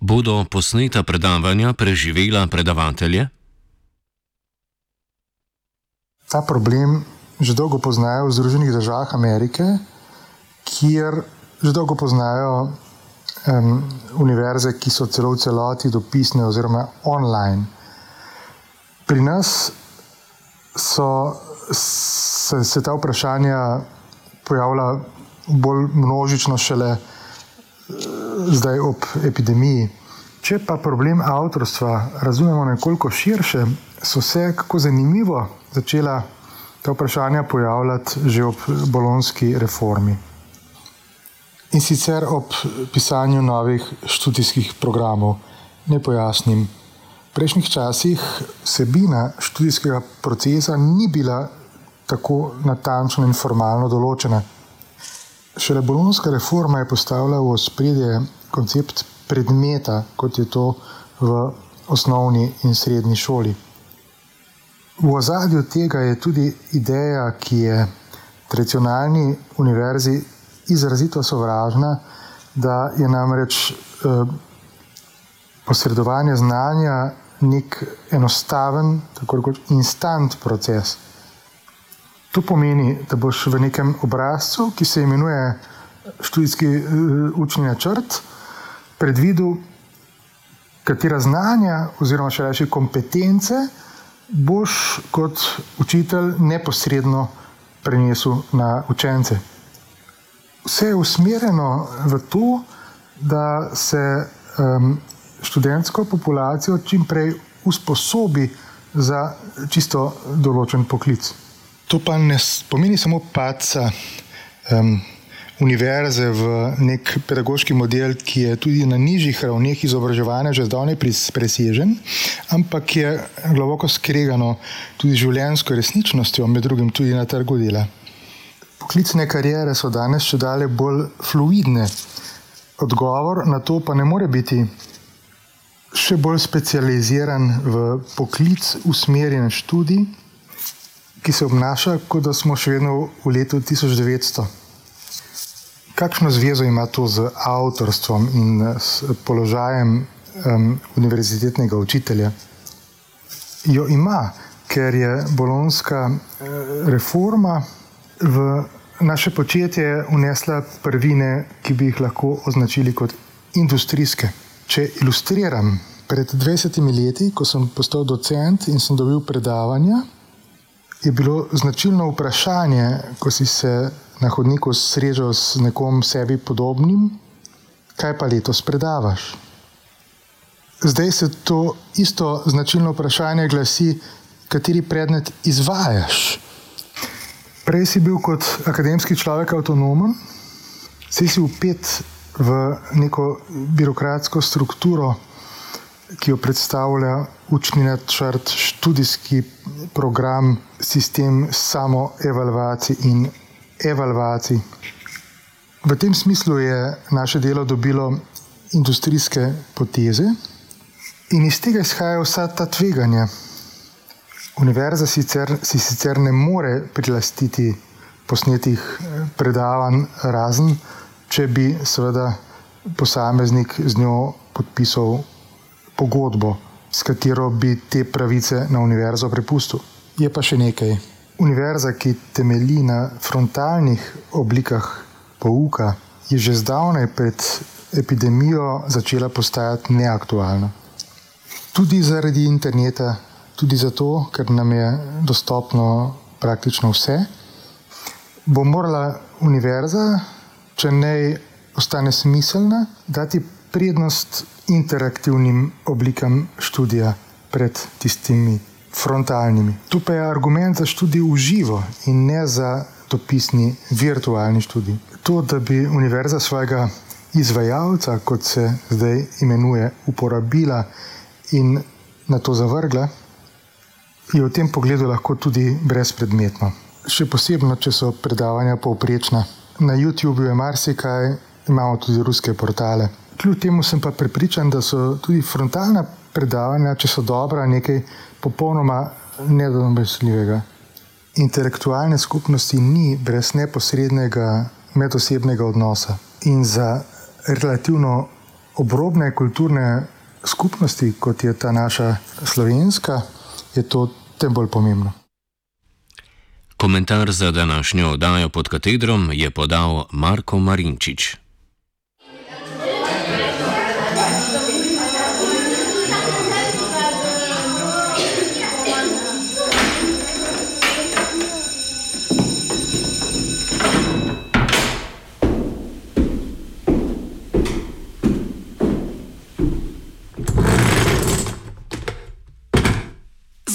Bodo posneta predavanja preživela predavatelje? Ta problem že dolgo poznajo v Združenih državah Amerike, kjer že dolgo poznajo um, univerze, ki so celo v celoti dopisne oziroma online. Pri nas so se, se ta vprašanja pojavila bolj množično šele zdaj ob epidemiji. Če pa problem avtorstva razumemo nekoliko širše, so se kako zanimivo začela ta vprašanja pojavljati že ob bolonski reformi. In sicer ob pisanju novih študijskih programov. Ne pojasnim. V prejšnjih časih vsebina študijskega procesa ni bila tako natančno in formalno določena. Šele bolonska reforma je postavila v ospredje koncept predmeta, kot je to v osnovni in srednji šoli. V ozadju tega je tudi ideja, ki je tradicionalni univerzi izrazito sovražna, da je namreč eh, posredovanje znanja nek enostaven, tako kot instant proces. To pomeni, da boš v nekem obrazcu, ki se imenuje študijski uh, učni načrt, predvidel, katera znanja oziroma še reči kompetence boš kot učitelj neposredno prenesel na učence. Vse je usmerjeno v to, da se um, študentsko populacijo čim prej usposobi za čisto določen poklic. To pa ne pomeni samo paca um, univerze v nek pedagoški model, ki je tudi na nižjih ravneh izobraževanja že zdavnaj presežen, ampak je globoko skregano tudi življenjsko resničnostjo, med drugim tudi na trgu dela. Poklicne karijere so danes še dalje bolj fluidne. Odgovor na to pa ne more biti še bolj specializiran v poklic usmerjen študij, ki se obnaša, kot da smo še vedno v letu 1900 kakšno zvezo ima to z avtorstvom in s položajem um, univerzitetnega učitelja? Jo ima, ker je bolonska eh, reforma v naše početje unesla prvine, ki bi jih lahko označili kot industrijske. Če ilustriram, pred 20 leti, ko sem postal docent in sem dobil predavanja, je bilo značilno vprašanje, ko si se na hodniku srečal s nekom sebi podobnim, kaj pa letos predavaš? Zdaj se to isto značilno vprašanje glasi, kateri predmet izvajaš. Prej si bil kot akademski človek avtonomen, si si upet v neko birokratsko strukturo, ki jo predstavlja učni načrt, študijski program, sistem samoevalvacij in evalvacij. V tem smislu je naše delo dobilo industrijske poteze in iz tega izhajajo vsa ta tveganja. Univerza sicer, si sicer ne more prilastiti posnetih eh, predavanj, razen če bi seveda posameznik z njo podpisal pogodbo, s katero bi te pravice na univerzo prepustil. Je pa še nekaj univerza, ki temelji na frontalnih oblikah pouka, je že zdavnaj pred epidemijo začela postajati neaktualna. Tudi zaradi interneta, tudi zato, ker nam je dostopno praktično vse, bo morala univerza, če ne ostane smiselna, dati prednost interaktivnim oblikam študija pred tistimi frontalnimi. Tu pa je argument za študij v živo in ne za dopisni virtualni študij. To, da bi univerza svojega izvajalca, kot se zdaj imenuje, uporabila in na to zavrgla, je v tem pogledu lahko tudi brezpredmetno. Še posebno, če so predavanja povprečna. Na YouTubu je marsikaj, imamo tudi ruske portale. Kljub temu sem pa prepričan, da so tudi frontalna predavanja, če so dobra, nekaj popolnoma nedomesljivega. Intelektualne skupnosti ni brez neposrednega medosebnega odnosa. In za relativno obrobne kulturne skupnosti, kot je ta naša slovenska, je to tem bolj pomembno. Komentar za današnjo oddajo pod katedrom je podal Marko Marinčič.